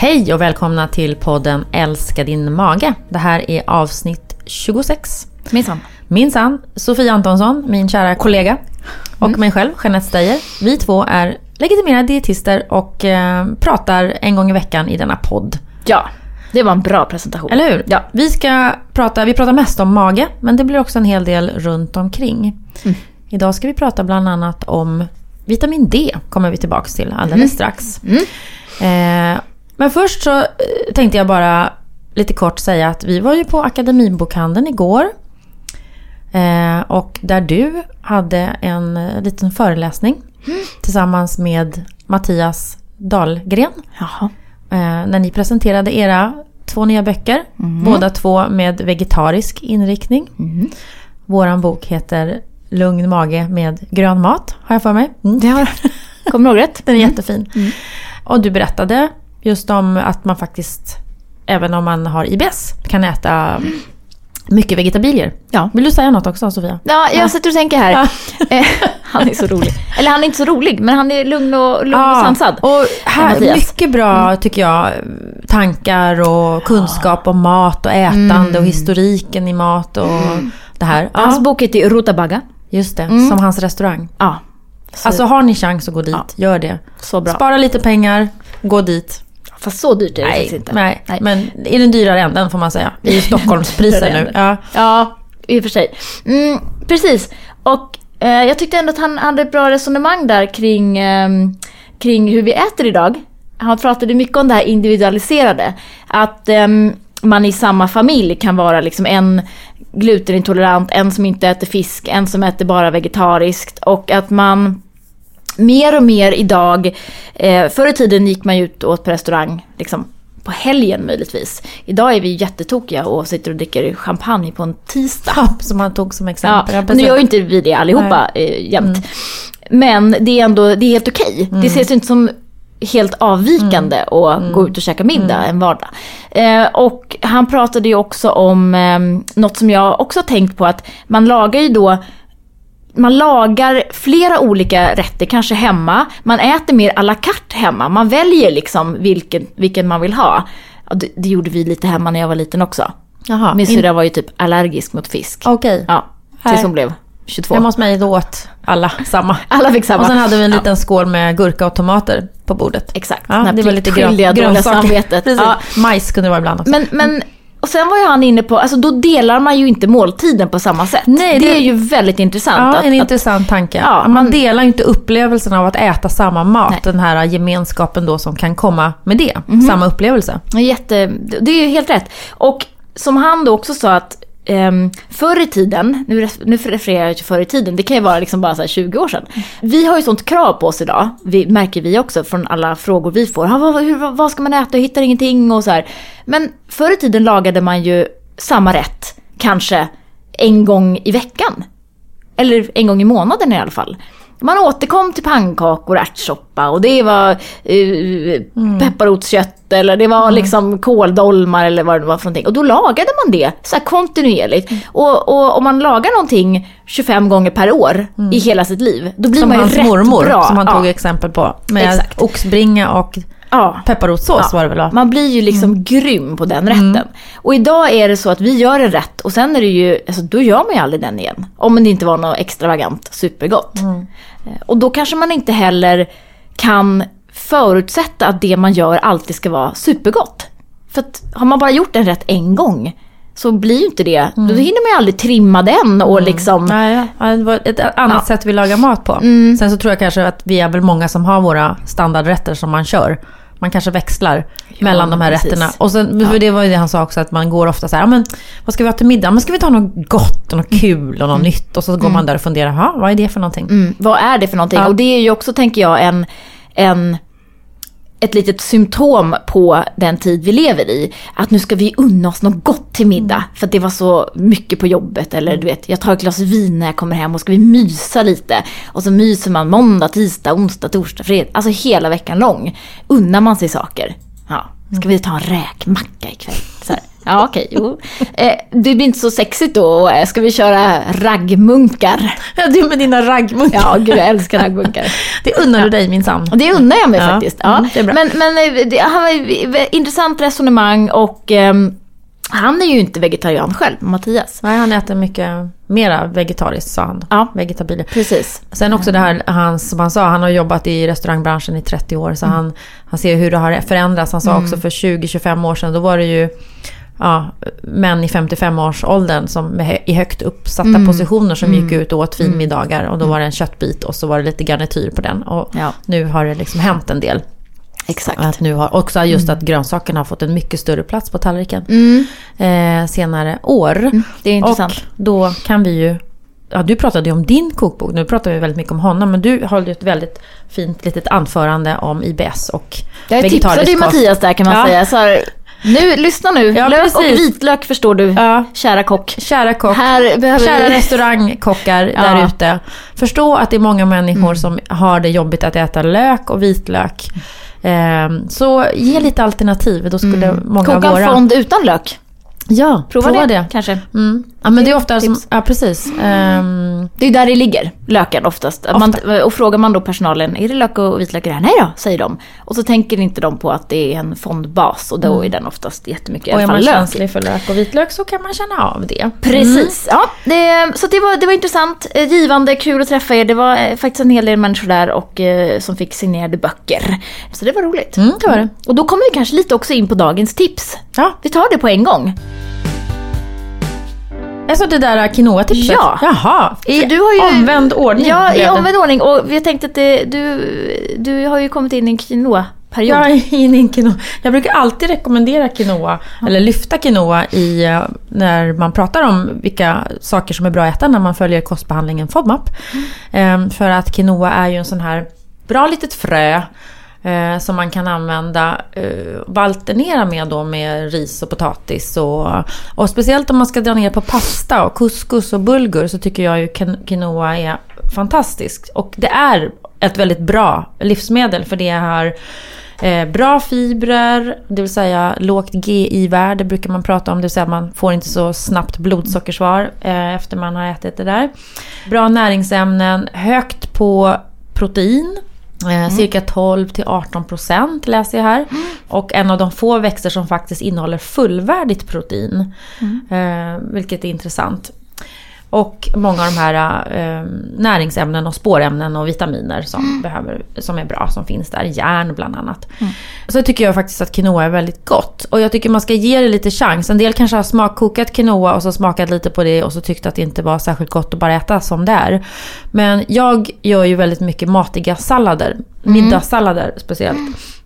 Hej och välkomna till podden Älska din mage. Det här är avsnitt 26. Minsann. Minsann, Sofia Antonsson, min kära kollega, och mig själv, Jeanette Steyer. Vi två är legitimerade dietister och eh, pratar en gång i veckan i denna podd. Ja, det var en bra presentation. Eller hur? Ja. Vi, ska prata, vi pratar mest om mage, men det blir också en hel del runt omkring. Idag ska vi prata bland annat om vitamin D, kommer vi tillbaka till alldeles strax. Eh, men först så eh, tänkte jag bara lite kort säga att vi var ju på Akademibokhandeln igår. Eh, och där du hade en eh, liten föreläsning tillsammans med Mattias Dahlgren. Jaha. När ni presenterade era två nya böcker. Båda två med vegetarisk inriktning. Våran bok heter Lugn mage med grön mat, har jag för mig. Mm. Det har... Kommer du ihåg rätt? Den är jättefin. Och du berättade just om att man faktiskt, även om man har IBS, kan äta mycket vegetabilier. Ja. Vill du säga något också Sofia? Ja, jag sitter och tänker här. Ja. Eh, han är så rolig. Eller han är inte så rolig, men han är lugn och, lugn och sansad. Och här, Mattias. mycket bra tycker jag, tankar och kunskap om mat och ätande och historiken i mat och det här. Ja, Hans bok heter Rutabaga. just det, som hans restaurang. Ja. Så, Alltså har ni chans att gå dit, gör det. så bra. Spara lite pengar, gå dit. Fast så dyrt är det faktiskt Nej, inte. nej, Nej. men är den dyrare än den får man säga. Det är ju Stockholmspriser nu. Ja. Ja, i och för sig. Mm, precis. Och eh, jag tyckte ändå att han hade ett bra resonemang där kring, ehm, kring hur vi äter idag. Han pratade mycket om det här individualiserade. Att ehm, man i samma familj kan vara liksom en glutenintolerant, en som inte äter fisk, en som äter bara vegetariskt. Och att man mer och mer idag, eh, förr i tiden gick man ju ut och åt på restaurang liksom, på helgen möjligtvis. Idag är vi jättetokiga och sitter och dricker champagne på en tisdag. Ja, som han tog som exempel. Ja, och nu gör ju inte vi det allihopa eh, jämt. Men det är ändå det är helt okej. Det ses ju inte som helt avvikande att gå ut och käka middag en vardag. Eh, och han pratade ju också om eh, något som jag också har tänkt på att man lagar ju då man lagar flera olika rätter, kanske hemma. Man äter mer à la carte hemma. Man väljer liksom vilken, vilken man vill ha. Ja, det, det gjorde vi lite hemma när jag var liten också. Jaha, Min in- syrra var ju typ allergisk mot fisk. Okej. Ja, Nej. tills hon blev 22. Hemma hos mig då åt alla samma. Alla fick samma. Och sen hade vi en Ja, liten skål med gurka och tomater på bordet. Exakt. Ja, det var lite grön, grönsaker. Precis. Ja. Majs kunde det vara ibland också. Men, men, och sen var ju han inne på, alltså då delar man ju inte måltiden på samma sätt. Nej, det, det- är ju väldigt intressant. Ja, att, en att, intressant tanke. Ja, man, delar ju inte upplevelsen av att äta samma mat. Nej. Den här gemenskapen då som kan komma med det. Mhm. Samma upplevelse. Jätte, det är ju helt rätt. Och som han då också sa att Um, förr i tiden, nu, nu refererar jag till förr i tiden, det kan ju vara liksom bara så här 20 år sedan. Vi har ju sånt krav på oss idag, vi, märker vi också från alla frågor vi får. Vad, hur, vad ska man äta, jag hittar ingenting och så här. Men förr i tiden lagade man ju samma rätt, kanske en gång i veckan. Eller en gång i månaden i alla fall. Man återkom till pannkakor, ärtsoppa och det var uh, pepparrotskött eller det var liksom kåldolmar eller vad det var för någonting. Och då lagade man det så här kontinuerligt. Och, och om man lagar någonting 25 gånger per år i hela sitt liv, då blir Som man ju hans rätt mormor bra. som han ja. tog exempel på. Med Exakt. oxbringa och Ja. pepparrotssås var det väl va? Man blir ju liksom grym på den rätten. Och idag är det så att vi gör en rätt och sen är det ju, alltså då gör man ju aldrig den igen. Om det inte var något extravagant supergott. Eh, Och då kanske man inte heller kan förutsätta att det man gör alltid ska vara supergott. För att har man bara gjort en rätt en gång så blir ju inte det, då hinner man ju aldrig trimma den och liksom... Nej, ja, det var ett annat sätt vi lagar mat på. Mm. Sen så tror jag kanske att vi är väl många som har våra standardrätter som man kör. Man kanske växlar mellan de här precis. rätterna. Och sen, för det var ju det han sa också, att man går ofta så här, "Ja, men vad ska vi ha till middag? Men ska vi ta något gott och något kul och något nytt? Och så går man där och funderar, "Ha, vad är det för någonting? Mm, vad är det för någonting? Ja. Och det är ju också, tänker jag, en, en, ett litet symptom på den tid vi lever i. Att nu ska vi unna oss något gott till middag. För att det var så mycket på jobbet. Eller du vet, jag tar ett glas vin när jag kommer hem och ska vi mysa lite. Och så myser man måndag, tisdag, onsdag, torsdag, fredag. Alltså hela veckan lång. Unnar man sig saker. Ja, ska vi ta en räkmacka ikväll? Ja, okej. jo. Eh, det blir inte så sexigt då. Eh, Ska vi köra raggmunkar? Ja, du med dina raggmunkar. Ja, gud jag älskar raggmunkar. Det unnar du dig minsann. Det undrar jag mig Ja, faktiskt. Ja. mm, det är bra. Men, men eh, det, han ett intressant resonemang och ehm, han är ju inte vegetarian själv, Mattias. Nej, han äter mycket mera vegetariskt sa han. Ja. Vegetabilier. Precis. Sen också det här, han, som han sa, han har jobbat i restaurangbranschen i 30 år. Så han, han ser hur det har förändrats. Han sa också för 20-25 år sedan, då var det ju ja, män i 55-årsåldern som i högt uppsatta positioner som gick ut och åt finmiddagar. Och då var det en köttbit och så var det lite garnityr på den. Och Ja. nu har det liksom hänt en del. Exakt. Att nu har, också just att grönsakerna har fått en mycket större plats på tallriken Mm. eh, senare år. Det är intressant. Och då kan vi ju... Ja, du pratade ju om din kokbok. Nu pratar vi väldigt mycket om honom. Men du höll ju ett väldigt fint litet anförande om IBS och Jag tipsade ju. Mattias där kan man Ja. säga. Så nu, lyssna nu. Ja, Lök och precis. vitlök förstår du, Ja. kära kock. Kära kock. Här behöver Kära restaurangkockar Ja. Mm. där ute. Förstå att det är många människor som har det jobbigt att äta lök och vitlök. Ehm, så ge lite alternativ. Då skulle många Mm. Koka en våra... fond utan lök. Ja, Prova, det, kanske. Mm. Ja, men det är Det ofta som... Ja, precis. Ehm, Det är där det ligger, löken oftast. Att Man, och frågar man då personalen, är det lök och vitlök i det här? Nej då, säger de. Och så tänker inte de på att det är en fondbas och då är den oftast jättemycket, och är man lök. känslig för lök och vitlök så kan man känna av det. Precis. Ja, det, så det var, det var intressant, eh, givande, kul att träffa er. Det var eh, faktiskt en hel del människor där och, eh, som fick signerade böcker. Så det var roligt. Mm, det var det. Och då kommer vi kanske lite också in på dagens tips. Ja, Vi tar det på en gång. Alltså det där quinoa-tipset. Ja. Jaha, i du har ju- omvänd ordning Ja, i omvänd ordning. Och vi tänkte att det, du, du har ju kommit in i en quinoa-period. Jag är inne i quinoa. Jag brukar alltid rekommendera quinoa, eller lyfta quinoa i, eh, när man pratar om vilka saker som är bra att äta när man följer kostbehandlingen FODMAP. Ehm, för att quinoa är ju en sån här bra litet frö eh, som man kan använda eh, och alternera med då med ris och potatis. Och, och speciellt om man ska dra ner på pasta och couscous och bulgur så tycker jag ju quinoa är fantastiskt. Och det är ett väldigt bra livsmedel för det har Eh, bra fibrer, det vill säga lågt GI-värde brukar man prata om. Det vill säga man får inte så snabbt blodsockersvar eh, efter man har ätit det där. Bra näringsämnen, högt på protein. Eh, Cirka 12 till 18 procent läser jag här. Och en av de få växter som faktiskt innehåller fullvärdigt protein. Eh, vilket är intressant. Och många av de här eh, näringsämnen och spårämnen och vitaminer som, behöver, som är bra som finns där. Järn bland annat. Så tycker jag faktiskt att quinoa är väldigt gott. Och jag tycker man ska ge det lite chans. En del kanske har smakkokat quinoa och så smakat lite på det och så tyckte att det inte var särskilt gott att bara äta som det är. Men jag gör ju väldigt mycket matiga sallader. Middagssallader speciellt.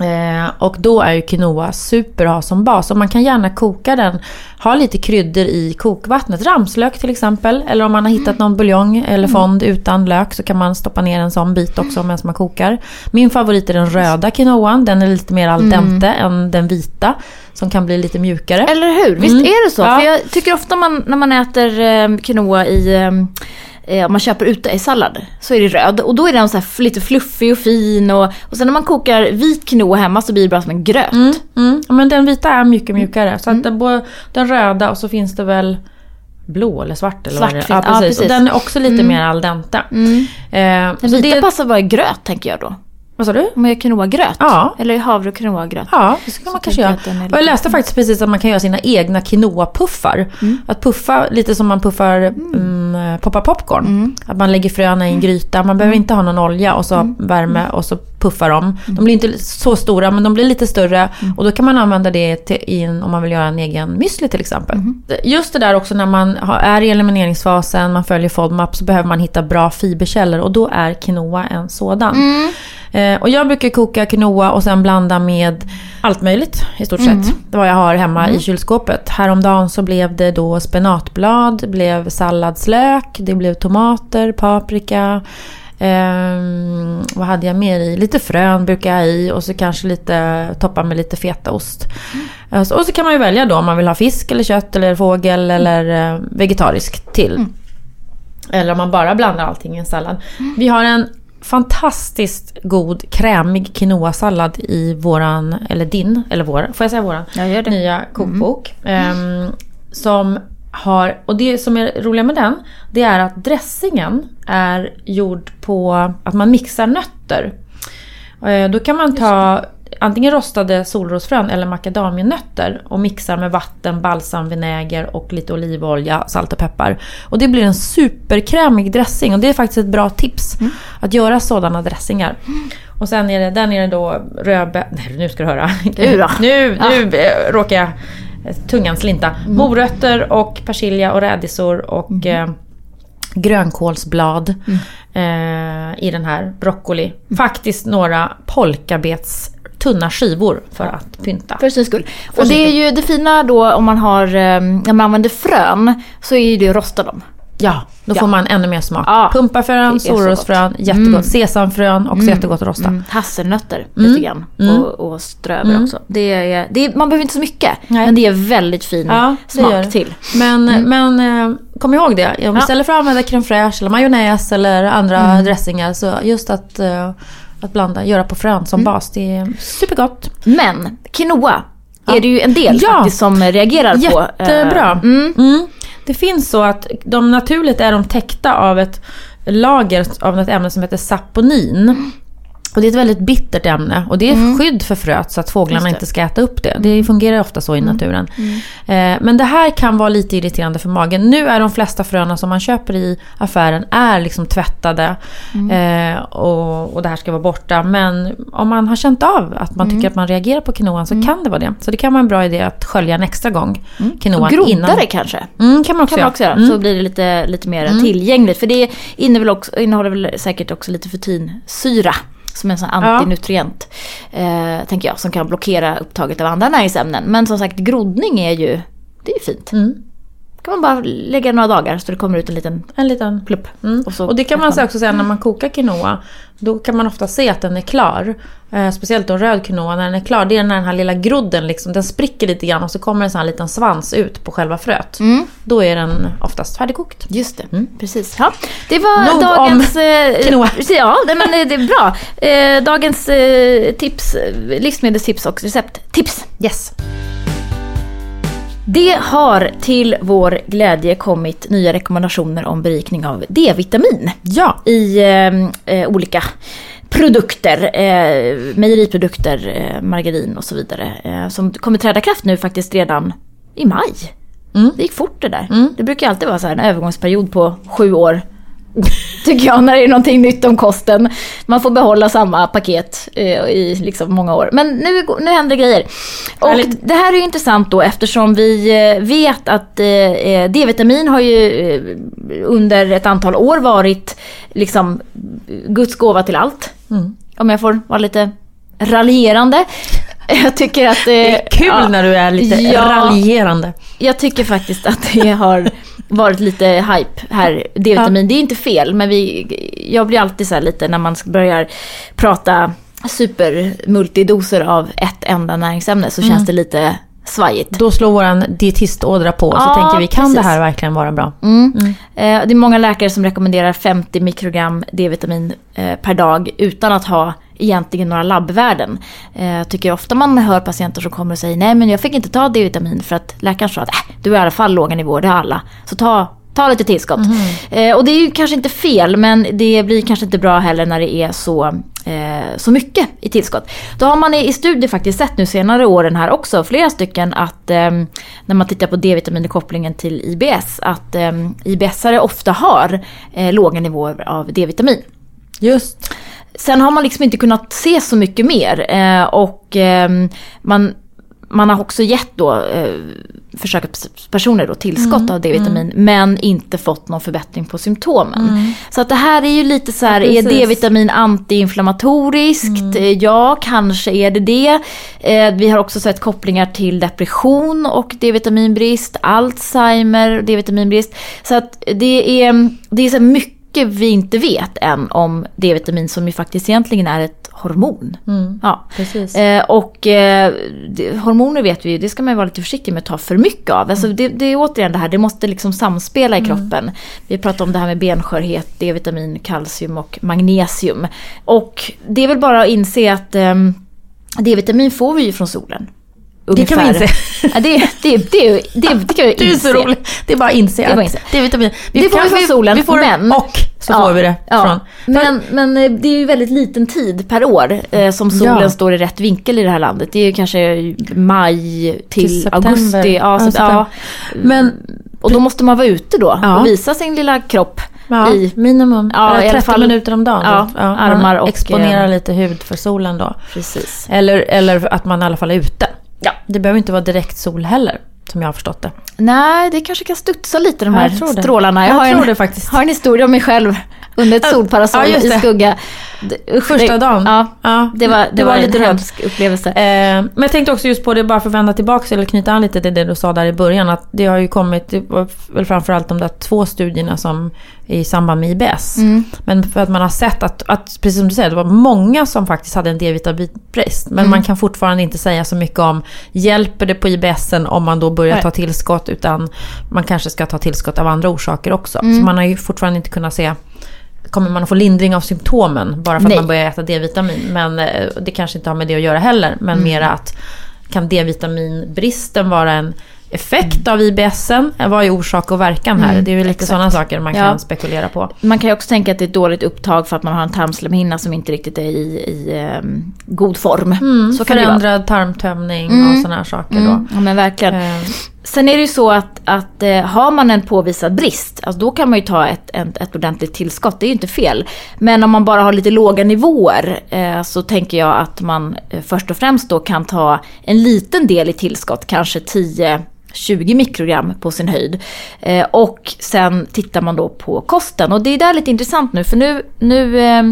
Eh, och då är ju quinoa super att ha som bas. Och man kan gärna koka den, ha lite kryddor i kokvattnet. Ramslök till exempel. Eller om man har hittat någon buljong eller fond utan lök så kan man stoppa ner en sån bit också medan man kokar. Min favorit är den röda quinoan. Den är lite mer al dente än den vita. Som kan bli lite mjukare. Eller hur? Visst Mm. är det så? Ja. För jag tycker ofta man, när man äter eh, quinoa i eh, eh, om man köper ute i sallad så är det röd och då är den så här lite fluffig och fin och, och sen när man kokar vit quinoa hemma så blir det bra som en gröt. Mm, mm. Men den vita är mycket mjukare. Så att den, både- den röda och så finns det väl blå eller svart eller vad det är. Svart Ja, finns- ja, precis. Och precis. den är också lite mer al dente. Mm. Eh, Den vita det, passar bara i gröt tänker jag då. vad sa du? Om man gör quinoa-gröt. Ja. Eller havre och quinoa-gröt. Ja, det ska man kanske göra. den Och jag läste faktiskt precis att man kan göra sina egna quinoa-puffar. Att puffa lite som man puffar mm. Poppa popcorn. Att man lägger fröna i en gryta. Man behöver inte ha någon olja och så värme och så puffar de. De blir inte så stora men de blir lite större. Och då kan man använda det till, en, om man vill göra en egen müsli till exempel. Just det där också när man är i elimineringsfasen, man följer FODMAP så behöver man hitta bra fiberkällor och då är quinoa en sådan. Eh, och jag brukar koka quinoa och sen blanda med allt möjligt i stort sett. Det vad jag har hemma i kylskåpet. Häromdagen så blev det då spenatblad, det blev salladslök, det blev tomater, paprika. Ehm, vad hade jag mer i? Lite frön brukar jag ha i och så kanske lite toppa med lite fetaost. Eh, så- Och så kan man ju välja då om man vill ha fisk eller kött eller fågel eller eh, vegetariskt till. Eller om man bara blandar allting i en sallad. Vi har en fantastiskt god krämig quinoa-sallad i våran, eller din, eller vår, får jag säga våran? Jag. Nya kokbok. Ehm, som har, och det som är roliga med den, det är att dressingen är gjord på att man mixar nötter. Eh, Då kan man ta antingen rostade solrosfrön eller macadamianötter och mixar med vatten, balsamvinäger och lite olivolja, salt och peppar. Och det blir en superkrämig dressing och det är faktiskt ett bra tips att göra sådana dressingar. Och sen är det, den är det då rödbär... Nej, nu ska du höra. Nu? Nu, nu eh, råkar jag tungan slinta. Morötter och persilja och rädisor och eh, grönkålsblad eh, i den här. Broccoli. Faktiskt några polkabets tunna skivor för att pynta. För syns skull. Och det är ju det fina då om man har, eh, när man använder frön, så är ju det att rosta dem. Ja, då Ja. får man ännu mer smak. Ja, Pumpafrön, solrosfrön, gott. jättegott. Mm. Sesamfrön, också jättegott att rosta. Mm, hasselnötter lite grann Mm. och, och strö över också. Det är, det är, man behöver inte så mycket, Nej. men det är väldigt fin Ja, smak till. Men, men eh, kom ihåg det, om istället för att använda crème fraîche eller majonnäs eller andra dressingar så just att, eh, att blanda, göra på frön som bas, det är supergott. Men quinoa är det ju en del faktiskt som reagerar på. Jättebra. Det finns så att de naturligt är de täckta av ett lager av något ämne som heter saponin. Och det är ett väldigt bittert ämne och det är skydd för fröet så att fåglarna Mm. Mm. inte ska äta upp det. Det fungerar ofta så i naturen. Eh, men det här kan vara lite irriterande för magen. Nu är de flesta fröna som man köper i affären är liksom tvättade Mm. eh, och, och det här ska vara borta. Men om man har känt av att man Mm. tycker att man reagerar på quinoan så kan det vara det. Så det kan vara en bra idé att skölja en extra gång quinoan Och groddare innan. kanske. Mm, kan man också kan man också göra. Mm. Så blir det lite, lite mer tillgängligt. För det innehåller, också, innehåller väl säkert också lite futinsyra. Som en sån antinutrient. Eh, tänker jag. Som kan blockera upptaget av andra näringsämnen. Men som sagt groddning är ju, det är ju fint. Mm. kan man bara lägga några dagar så det kommer ut en liten En liten plupp. Mm. Och Och, det kan man. också säga när man kokar quinoa. Då kan man ofta se att den är klar. Eh, speciellt då röd quinoa, när den är klar. Det är när den här lilla grodden liksom, den spricker lite grann och så kommer en sån här liten svans ut på själva fröet. Mm. Då är den oftast färdigkokt. Just det, precis. Ja, det var Nog dagens... eh, quinoa. Ja, men det är bra. Eh, dagens eh, tips, eh, livsmedelstips och recepttips. Yes. Det har till vår glädje kommit nya rekommendationer om berikning av D-vitamin Ja. i eh, eh, olika produkter, eh, mejeriprodukter, eh, margarin och så vidare. Eh, som kommer träda kraft nu faktiskt redan i maj. Mm. Det gick fort det där. Det brukar alltid vara så här en övergångsperiod på sju år. Tycker jag när det är någonting nytt om kosten. Man får behålla samma paket eh, i liksom många år. Men nu, nu händer grejer. Och Härligt. det här är ju intressant då eftersom vi eh, vet att eh, eh, D-vitamin har ju eh, under ett antal år varit liksom Guds gåva till allt. Mm. Om jag får vara lite raljerande. Jag tycker att... Det är kul när du är lite ja. raljerande. Jag tycker faktiskt att det har varit lite hype här, D-vitamin. Det är inte fel, men vi, jag blir alltid så lite när man börjar prata supermultidoser av ett enda näringsämne så känns det lite svajigt. Då slår våran dietistådra på och så Ja, tänker vi, kan precis. det här verkligen vara bra? Mm. Eh, det är många läkare som rekommenderar 50 mikrogram D-vitamin eh, per dag utan att ha egentligen några labbvärden. Eh, Jag tycker ofta man hör patienter som kommer och säger nej men jag fick inte ta D-vitamin för att läkaren sa att äh, du har i alla fall låga nivåer, det har alla. Så ta, ta lite tillskott. Eh, och det är ju kanske inte fel men det blir kanske inte bra heller när det är så, eh, så mycket i tillskott. Då har man i, i studier faktiskt sett nu senare åren här också, flera stycken, att eh, när man tittar på D-vitamin kopplingen till IBS, att eh, IBS-are ofta har eh, låga nivåer av D-vitamin. Just. Sen har man liksom inte kunnat se så mycket mer eh, och eh, man, man har också gett då eh, försökspersoner då tillskott av D-vitamin men inte fått någon förbättring på symptomen. Så att det här är ju lite så här, Ja, är. D-vitamin antiinflammatoriskt? Eh, Ja, kanske är det det. Eh, vi har också sett kopplingar till depression och D-vitaminbrist, Alzheimer och D-vitaminbrist. Så att det är, det är så här mycket vi inte vet än om D-vitamin som ju faktiskt egentligen är ett hormon. Mm. Ja. Precis. Eh, och eh, det, hormoner vet vi ju, det ska man ju vara lite försiktig med att ta för mycket av. Alltså det, det är återigen det här, det måste liksom samspela i kroppen. Vi pratar om det här med benskörhet, D-vitamin, kalcium och magnesium. Och det är väl bara att inse att eh, D-vitamin får vi ju från solen. Det kan vi Ungefär. inse. Ja, det, det, det, det, det kan vi Du är inse. så rolig. Det är bara att inse Det att inse. det är vitamin. Det får vi från solen, Vi får det men- och så Ja, får vi det ja. från. Men, men eh, det är ju väldigt liten tid per år eh, som solen Ja. står i rätt vinkel i det här landet. Det är ju kanske maj till, Till augusti. Ja, Ja, så, ja. Men Och då måste man vara ute då Ja. och visa sin lilla kropp. ja, i- minimum Ja, eller i alla 30 fall- minuter om dagen. Ja, då. armar och, Exponera eh, lite hud för solen då. Precis. Eller, eller att man i alla fall är ute. Ja. Det behöver inte vara direkt sol heller, som jag har förstått det. Nej, det kanske kan studsa lite de här jag strålarna. Jag har, tror en, det faktiskt. har en historia om mig själv under ett solparasoll ja, i det. skugga. Det- usch, Första det- dagen. Ja, Ja, det var, det var, lite en hemsk upplevelse. Eh, men jag tänkte också just på det, bara för att vända tillbaka eller knyta an lite till det du sa där i början. Att det har ju kommit, det väl framförallt de där två studierna som är i samband med IBS. Mm. Men för att man har sett att, att, precis som du säger, det var många som faktiskt hade en D-vitaminbrist. Men Mm. man kan fortfarande inte säga så mycket om, hjälper det på IBSen om man då börjar Nej. ta tillskott? Utan man kanske ska ta tillskott av andra orsaker också. Mm. Så man har ju fortfarande inte kunnat se Kommer man att få lindring av symptomen bara för Nej. att man börjar äta D-vitamin? Men eh, det kanske inte har med det att göra heller. Men Mm. mera att kan D-vitaminbristen vara en effekt av IBSen? Vad är orsak och verkan här? Mm, det är ju lite exakt. sådana saker man Ja. kan spekulera på. Man kan ju också tänka att det är ett dåligt upptag för att man har en tarmslemhinna som inte riktigt är i, i ehm, god form. Mm, Så kan det vara. förändrad tarmtömning Mm. och sådana här saker Mm, då. ja men verkligen. Eh, Sen är det ju så att, att eh, har man en påvisad brist, alltså då kan man ju ta ett, ett, ett ordentligt tillskott, det är ju inte fel. Men om man bara har lite låga nivåer eh, så tänker jag att man eh, först och främst då kan ta en liten del i tillskott, kanske 10 20 mikrogram på sin höjd. Eh, och sen tittar man då på kosten. Och det är där lite intressant nu, för nu, nu eh,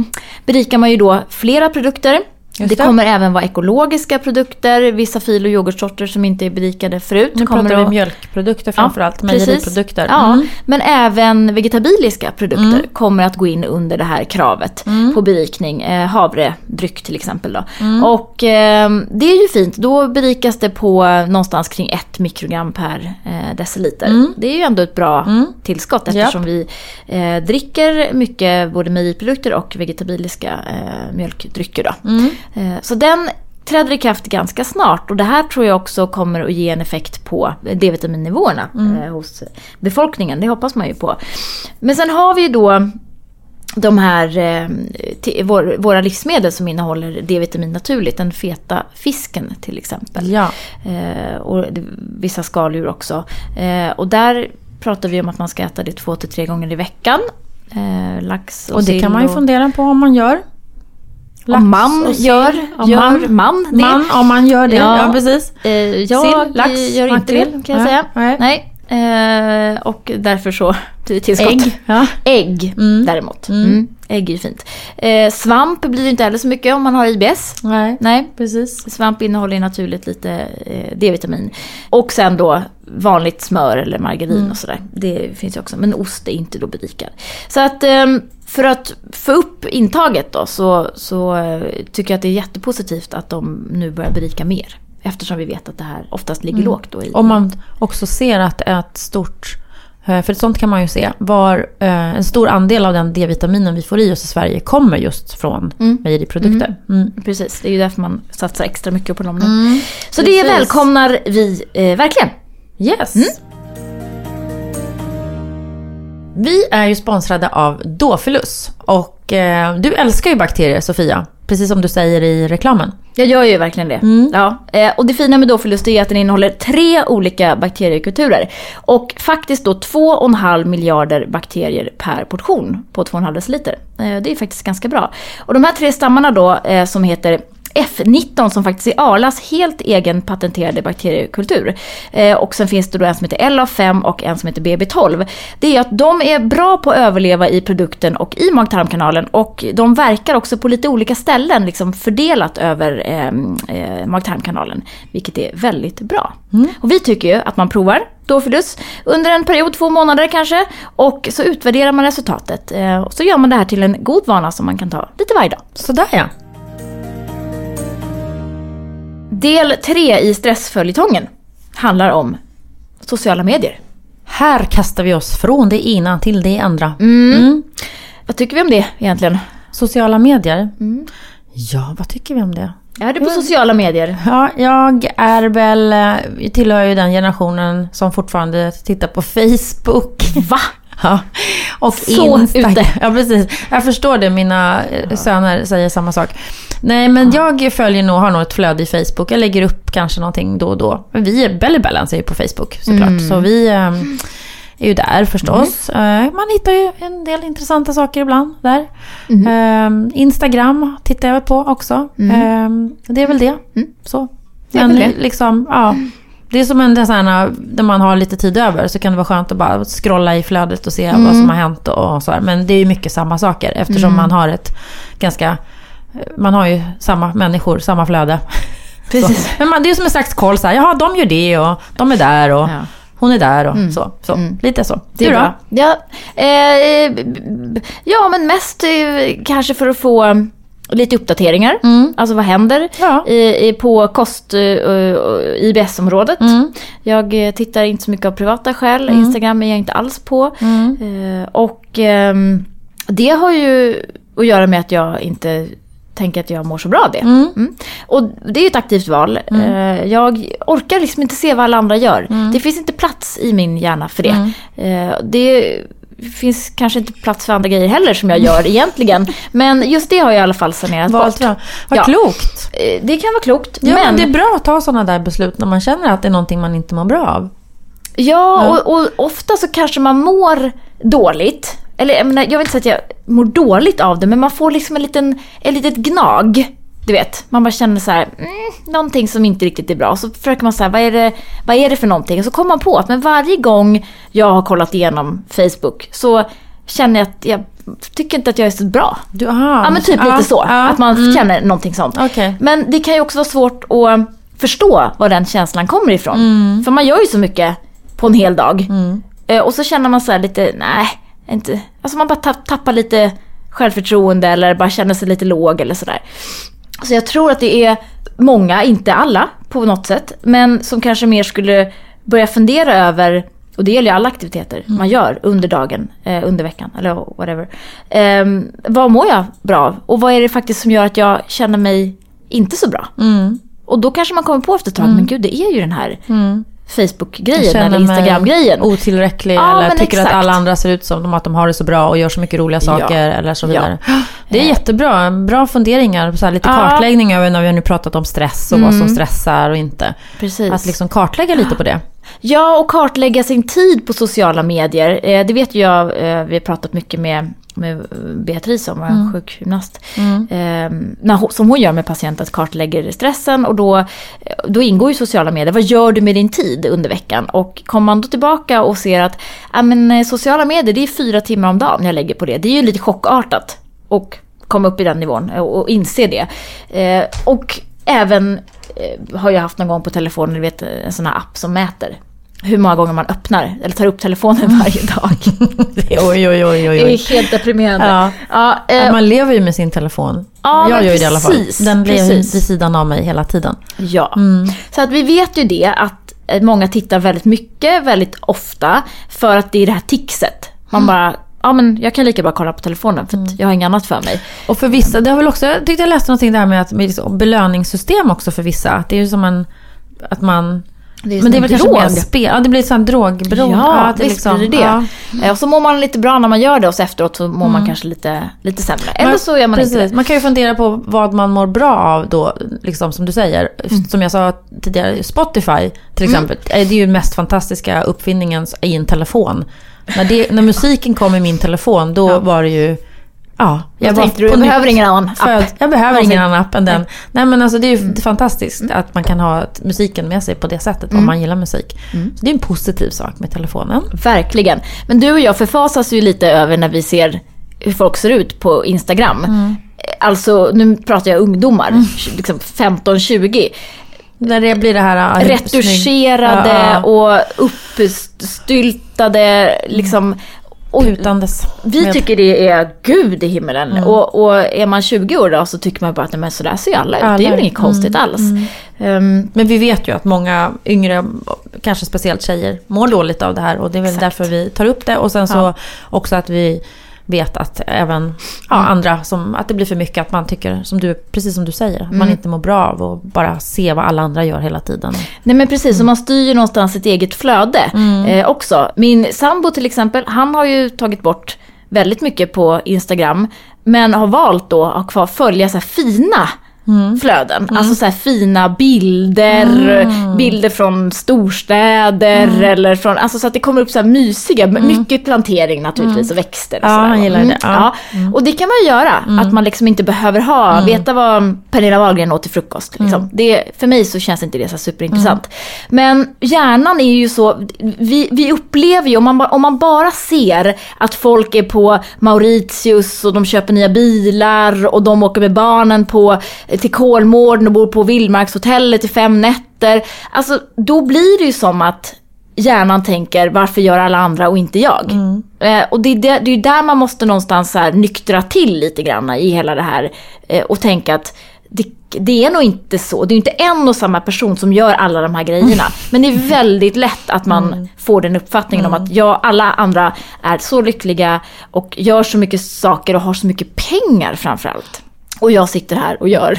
berikar man ju då flera produkter. Just det det. kommer även vara ekologiska produkter, vissa fil och yoghurtsorter som inte är berikade förut. nu kommer pratar vi att- mjölkprodukter framförallt, precis. mejeriprodukter. Ja, Mm. men även vegetabiliska produkter kommer att gå in under det här kravet Mm. på berikning. Eh, havredryck till exempel. Då. Mm. Och eh, det är ju fint. Då berikas det på någonstans kring ett mikrogram per eh, deciliter. Mm. Det är ju ändå ett bra Mm. tillskott eftersom vi eh, dricker mycket både mejeriprodukter och vegetabiliska eh, mjölkdrycker. Då. Mm. Eh, Så den träder i kraft ganska snart och det här tror jag också kommer att ge en effekt på D-vitaminnivåerna eh, hos befolkningen. Det hoppas man ju på. Men sen har vi ju då de här eh, våra livsmedel som innehåller D-vitamin naturligt. Den feta fisken till exempel. Ja. Och vissa skaldjur också. Och där pratar vi om att man ska äta det två till tre gånger i veckan. Lax och, Och det kan man ju fundera på om man gör. Om man gör, Om gör man, man det. man, om man gör det. Ja. Ja, precis. Eh, jag Sill, lax, gör inte det kan jag säga. nej. Nej. Eh, och därför så till- tillskott. Ägg. Ja. Ägg Mm. däremot. Mm. Mm. Ägg är ju fint. Eh, svamp blir det inte heller så mycket om man har IBS. Nej, Nej. precis. Svamp innehåller ju naturligt lite eh, D-vitamin. Och sen då vanligt smör eller margarin Mm. och sådär. Det finns ju också. Men ost är inte då berikad. Så att ehm, för att få upp intaget då så, så eh, tycker jag att det är jättepositivt att de nu börjar berika mer. Eftersom vi vet att det här oftast ligger Mm. lågt då i... Om man också ser att ett stort, eh, för sånt kan man ju se, var eh, en stor andel av den D-vitaminen vi får i oss i Sverige kommer just från Mm. mejeriprodukter. Mm. Precis, det är ju därför man satsar extra mycket på dem nu. Mm. Så det precis. välkomnar vi eh, verkligen. Yes. Vi är ju sponsrade av Dofilus. Och eh, du älskar ju bakterier Sofia. Precis som du säger i reklamen. Jag gör ju verkligen det. Mm. Ja. Eh, och det fina med Dofilus är att den innehåller tre olika bakteriekulturer. Och faktiskt då 2,5 miljarder bakterier per portion på 2,5 deciliter. Eh, det är faktiskt ganska bra. Och de här tre stammarna då eh, som heter F19 som faktiskt är Arlas helt egen patenterade bakteriekultur. Eh, och sen finns det då en som heter LA5 och en som heter BB12. Det är att de är bra på att överleva i produkten och i mag-tarmkanalen och de verkar också på lite olika ställen liksom fördelat över eh, eh, mag-tarmkanalen. Vilket är väldigt bra. Och vi tycker ju att man provar Dofilus under en period, två månader kanske. Och så utvärderar man resultatet. Eh, och så gör man det här till en god vana som man kan ta lite varje dag. Sådär ja. Del tre i stressföljetongen handlar om sociala medier. Här kastar vi oss från det ena till det andra. Mm. Vad tycker vi om det egentligen? Sociala medier. Ja, vad tycker vi om det? Är du på sociala medier? Ja, jag är väl, eh, tillhör ju den generationen som fortfarande tittar på Facebook. Va? Ja, och Så Instagram. ute. Ja, precis. Jag förstår det, mina eh, söner säger samma sak. Nej, men jag följer nog, har nog ett flöde i Facebook. Jag lägger upp kanske någonting då och då. Men vi, Belly Balance är ju på Facebook såklart. Mm. Så vi eh, är ju där förstås. Eh, Man hittar ju en del intressanta saker ibland där. Mm. Eh, Instagram tittar jag på också. Eh, Det är väl det. Så. Mm. Det är Men väl det. liksom, ja. Det är som en sån här, när man har lite tid över så kan det vara skönt att bara scrolla i flödet och se Mm. vad som har hänt och så här. Men det är ju mycket samma saker eftersom Mm. man har ett ganska, man har ju samma människor, samma flöde. Precis. Så. Men man, det är ju som en slags koll så här, jaha de gör det och de är där och Ja. hon är där och så. så. Lite så. Det är Du då? bra. Ja, eh, ja, men mest eh, kanske för att få lite uppdateringar. Alltså vad händer Ja. i, i, på kost uh, IBS-området. Jag eh, tittar inte så mycket av privata skäl. Instagram är jag inte alls på. Eh, och ehm, det har ju att göra med att jag inte tänker att jag mår så bra av det. Mm. Och det är ju ett aktivt val. Eh, Jag orkar liksom inte se vad alla andra gör. Det finns inte plats i min hjärna för det. Eh, Det finns kanske inte plats för andra grejer heller som jag gör egentligen. Men just det har jag i alla fall sanerat Valt bort. Vad Ja. klokt. Eh, Det kan vara klokt. Ja, men men det är bra att ta sådana där beslut när man känner att det är någonting man inte mår bra av. Ja, och, och ofta så kanske man mår dåligt. Eller jag, menar, jag vill inte säga att jag mår dåligt av det, men man får liksom en liten, ett litet gnag. Du vet, man bara känner så här, mm, någonting som inte riktigt är bra. Så försöker man säga, vad är det, vad är det för någonting? Och så kommer man på att men varje gång jag har kollat igenom Facebook så känner jag att jag tycker inte att jag är så bra. Du, aha. Ja men typ Ja, lite så. ja, Att man mm. känner någonting sånt. Okej. Men det kan ju också vara svårt att förstå var den känslan kommer ifrån. Mm. För man gör ju så mycket på en hel dag. Eh, Och så känner man så här lite, nej, inte. Alltså man bara tapp, tappar lite självförtroende eller bara känner sig lite låg eller sådär. Så jag tror att det är många, inte alla på något sätt, men som kanske mer skulle börja fundera över och det gäller ju alla aktiviteter man gör under dagen, eh, under veckan eller whatever. Eh, vad mår jag bra av? Och vad är det faktiskt som gör att jag känner mig inte så bra? Mm. Och då kanske man kommer på efter ett tag, men gud det är ju den här Mm. Facebook-grejen eller Instagram-grejen. Otillräcklig Ja, eller tycker exakt. att alla andra ser ut som att de har det så bra och gör så mycket roliga saker eller så Ja. vidare. Det är jättebra, bra funderingar, så här, lite Ja. Mm. kartläggning över när vi har nu pratat om stress och vad som stressar och inte. Precis. Att liksom kartlägga lite på det. Ja, och kartlägga sin tid på sociala medier. Eh, det vet jag, eh, vi har pratat mycket med, med Beatrice om, vår sjukgymnast. Eh, när, hon- som hon gör med patienter, att kartlägger stressen och då, eh, då ingår ju sociala medier. Vad gör du med din tid under veckan? Och kommer man då tillbaka och ser att ja, men, eh, sociala medier, det är fyra timmar om dagen jag lägger på det. Det är ju lite chockartat. Och komma upp i den nivån och, och inse det. Eh, och även eh, har jag haft någon gång på telefonen, du vet en sån här app som mäter hur många gånger man öppnar eller tar upp telefonen varje dag. oj, oj, oj, oj, Det är helt deprimerande. Ja. Ja, eh, man lever ju med sin telefon. Ja, jag gör ju det i alla fall. precis, Den lever precis. vid sidan av mig hela tiden. ja. Mm. Så att vi vet ju det att eh, många tittar väldigt mycket, väldigt ofta för att det är det här tixet. Man bara, ja men jag kan lika bra kolla på telefonen för Mm. jag har inget annat för mig. Och för vissa, det har väl också, jag tyckte jag läste någonting där med att med liksom belöningssystem också för vissa. Att det är ju som en, att man... Det men det är väl kanske mer drog. spel, ja det blir sånt drogberoende. Ja, det visst liksom- blir det det. ja. Eh, Och så mår man lite bra när man gör det och så efteråt så mår man kanske lite, lite sämre. Eller Men- så gör man precis. inte det. Man kan ju fundera på vad man mår bra av då, liksom som du säger. Mm. Som jag sa tidigare, Spotify till exempel. Eh, Det är ju den mest fantastiska uppfinningen i en telefon. När, det, när musiken kom i min telefon, då Ja. var det ju... Ja, Jag tänkte du, jag behöver ingen annan app. född. Jag behöver Någonsin. ingen annan app än den. Nej men alltså det är ju Mm. fantastiskt att man kan ha musiken med sig på det sättet om man gillar musik. Mm. Så det är en positiv sak med telefonen. Verkligen. Men du och jag förfasas ju lite över när vi ser hur folk ser ut på Instagram. Mm. Alltså, nu pratar jag ungdomar, liksom 15-20. När det blir det här... ah, Retuscherade Ja, ja. och uppstyltade, liksom. Och vi med- tycker det är Gud i himmelen. Och, och är man 20 år då så tycker man bara att men sådär ser alla ut. Det är Alla. väl inget konstigt alls. Ehm, Men vi vet ju att många yngre, kanske speciellt tjejer, mår dåligt av det här och det är väl Exakt. därför vi tar upp det. Och sen så Ja. också att vi vet att även ja, Mm. andra, som, att det blir för mycket, att man tycker, som du, precis som du säger, att Mm. man inte mår bra av att bara se vad alla andra gör hela tiden. Nej men precis, och man styr ju någonstans sitt eget flöde eh, också. Min sambo till exempel, han har ju tagit bort väldigt mycket på Instagram. Men har valt då att kvar följa så här fina flöden. Alltså så här fina bilder, bilder från storstäder eller från, alltså så att det kommer upp så här mysiga, mycket plantering naturligtvis och växter och Ja, sådär. gillar det. Ja. Och det kan man ju göra, att man liksom inte behöver ha, veta vad Pernilla Wahlgren åt till frukost. Liksom. Det, för mig så känns inte det så superintressant. Men hjärnan är ju så, vi, vi upplever ju, om man, om man bara ser att folk är på Mauritius och de köper nya bilar och de åker med barnen på, till Kolmården och bor på Vildmarkshotellet i fem nätter. Alltså då blir det ju som att hjärnan tänker varför gör alla andra och inte jag? Eh, och det är, det, det är där man måste någonstans så här nyktra till lite grann i hela det här eh, och tänka att det, det är nog inte så. Det är inte en och samma person som gör alla de här grejerna. Men det är väldigt lätt att man får den uppfattningen om att jag, alla andra är så lyckliga och gör så mycket saker och har så mycket pengar framförallt. Och jag sitter här och gör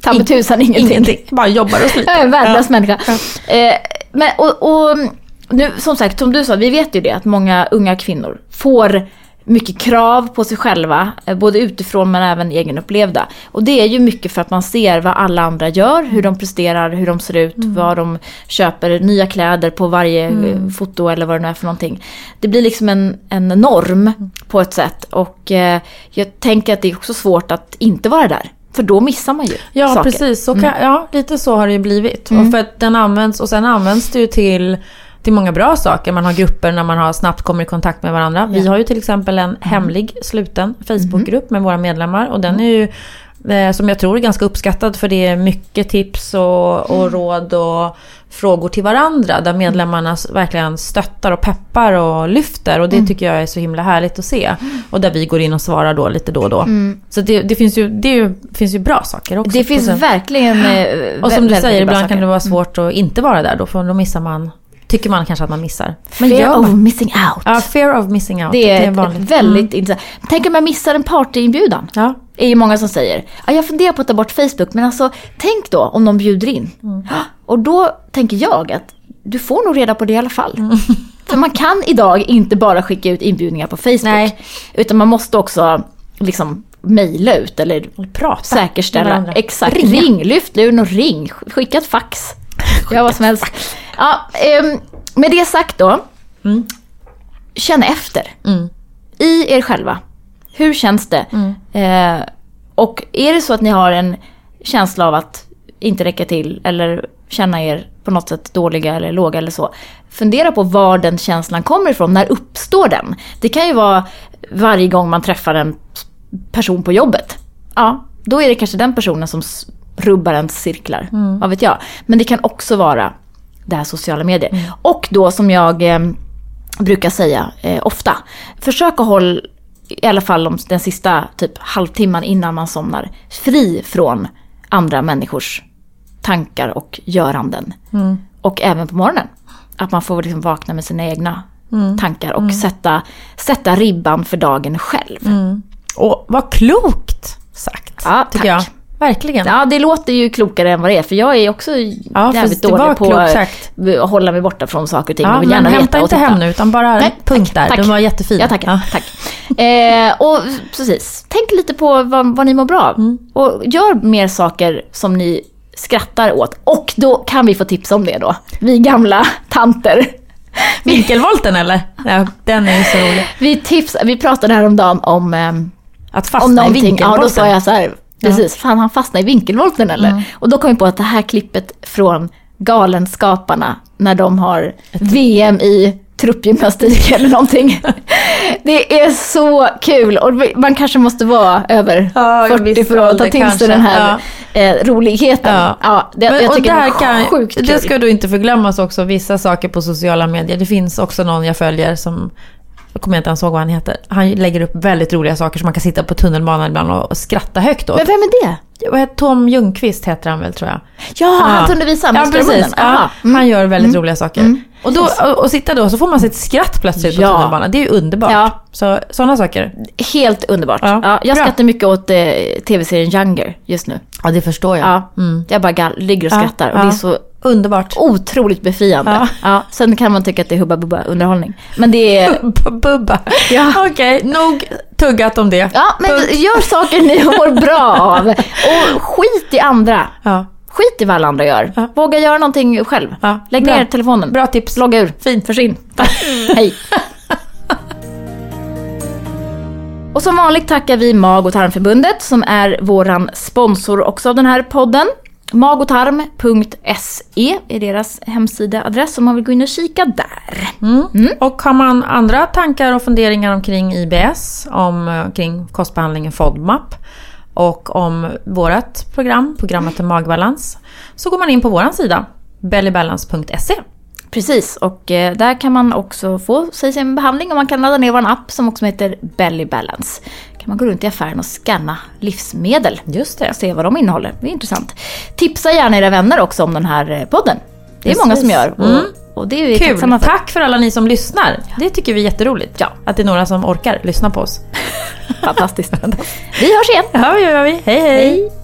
ta mig tusan ingenting. Ingenting, bara jobbar och sliter. Jag är en värdelös människa. Eh, men, och, och nu, som sagt, som du sa, vi vet ju det att många unga kvinnor får mycket krav på sig själva, eh, både utifrån men även egenupplevda. Och det är ju mycket för att man ser vad alla andra gör, hur de presterar, hur de ser ut, vad de köper, nya kläder på varje eh, foto eller vad det nu är för någonting. Det blir liksom en, en norm på ett sätt och eh, jag tänker att det är också svårt att inte vara där. För då missar man ju Ja, saker. precis. Så kan, Ja, lite så har det ju blivit. Mm. Och, för att den används, och sen används det ju till, till många bra saker. Man har grupper när man har, snabbt kommer i kontakt med varandra. Vi har ju till exempel en hemlig sluten Facebookgrupp med våra medlemmar. Och den är ju, eh, som jag tror är ganska uppskattad för det är mycket tips och, och råd och frågor till varandra. Där medlemmarna verkligen stöttar och peppar och lyfter. Och det tycker jag är så himla härligt att se. Och där vi går in och svarar då lite då och då. Så det, det, finns, ju, det ju, finns ju bra saker också. Det finns verkligen eh, och som du säger, ibland kan det vara svårt att inte vara där då, för då missar man, tycker man kanske att man missar. Men Fear of missing out. Ja, fear of missing out. det är, är vanligt. ett väldigt intressant. Tänk om jag missar en partyinbjudan. Ja. är ju många som säger. Ja, jag funderar på att ta bort Facebook, men alltså tänk då om de bjuder in. Mm. Och då tänker jag att du får nog reda på det i alla fall. Mm. För man kan idag inte bara skicka ut inbjudningar på Facebook. Nej. Utan man måste också liksom mejla ut eller Prata säkerställa. Exakt, ring, lyft luren och ring. Skicka ett fax. Gör vad som helst. Ja, ehm, med det sagt då. Känn efter. Mm. I er själva. Hur känns det? Eh, och är det så att ni har en känsla av att inte räcka till eller känna er på något sätt dåliga eller låga eller så. Fundera på var den känslan kommer ifrån. När uppstår den? Det kan ju vara varje gång man träffar en person på jobbet. Ja, då är det kanske den personen som rubbar ens cirklar. Vad vet jag. Men det kan också vara det här sociala medier. Och då som jag eh, brukar säga eh, ofta. Försök att hålla, i alla fall om den sista typ halvtimman innan man somnar, fri från andra människors tankar och göranden. Och även på morgonen. Att man får liksom vakna med sina egna tankar och sätta, sätta ribban för dagen själv. Och vad klokt sagt, Ja, tycker tack. jag. Verkligen. Ja, det låter ju klokare än vad det är. För jag är också Ja, jävligt dålig på att hålla mig borta från saker och ting. Ja, och vill men gärna hämta veta och inte hem nu, utan bara Nej, punkt där. tack. Den var jättefin. Ja, tack. Ja. tack. Eh, och precis, tänk lite på vad, vad ni mår bra av. Mm. Och gör mer saker som ni skrattar åt. Och då kan vi få tips om det då. Vi gamla tanter. Vinkelvolten eller? Ja, den är ju så rolig. Vi, tips, vi pratade häromdagen om, ehm, Att om fastna i någonting. Ja, vinkelvolten. då sa jag så här, precis, fan han fastnade i vinkelvolten eller? Mm. Och då kom jag på att det här klippet från Galenskaparna, när de har VM i truppgymnastik eller någonting. Det är så kul och man kanske måste vara över Ja, en 40 viss för att ta till kanske. sig den här eh, roligheten. Ja. Ja. det, Men, jag och tycker det kan, är sjukt kul. det ska du inte förglömmas också, vissa saker på sociala medier. Det finns också någon jag följer som jag kommer inte ens ihåg vad han heter. Han lägger upp väldigt roliga saker som man kan sitta på tunnelbanan ibland och, skratta högt åt. Men vem är det? Tom Ljungqvist heter han väl tror jag. Ja, han kunde visa Ja, precis. Ja. Mm. Han gör väldigt roliga saker. Och, då, och, och sitta då så får man sitt skratt plötsligt på Ja. tunnelbanan. Det är ju underbart. Ja. Så sådana saker. Helt underbart. Ja, Ja, jag bra. skrattar mycket åt eh, tv-serien Younger just nu. Ja, det förstår jag. Ja, Jag bara ligger och Ja, skrattar och ja. det är så Underbart. otroligt befriande. Ja. Ja. sen kan man tycka att det är hubba bubba underhållning. Men det är... B- Bubba. Ja. Okej, nog tuggat om det. Ja, men Punkt. gör saker ni mår bra av. Och skit i andra. Ja. Skit i vad alla andra gör. Ja. Våga göra någonting själv. Ja, Lägg bra. ner telefonen. Bra tips. Logga ur. Fint. Försvinn. Hej. Och som vanligt tackar vi Mag och tarmförbundet som är våran sponsor också av den här podden. magotarm.se är deras hemsidaadress om man vill gå in och kika där. Mm. Och har man andra tankar och funderingar omkring IBS, om, eh, kring kostbehandlingen FODMAP och om vårt program, programmet om magbalans, så går man in på vår sida, bellybalance.se. Precis, och eh, där kan man också få sig sin behandling och man kan ladda ner vår app som också heter Belly Balance. Kan man gå runt i affären och scanna livsmedel. Just det. och se vad de innehåller. Det är intressant. Tipsa gärna era vänner också om den här eh, podden. Det är Precis. många som gör. Mm. och det är vi Kul! för. Tack för alla ni som lyssnar. Det tycker vi är jätteroligt. Ja. Att det är några som orkar lyssna på oss. Fantastiskt. vi hörs igen. Ja, det gör vi. hej. hej. Hej.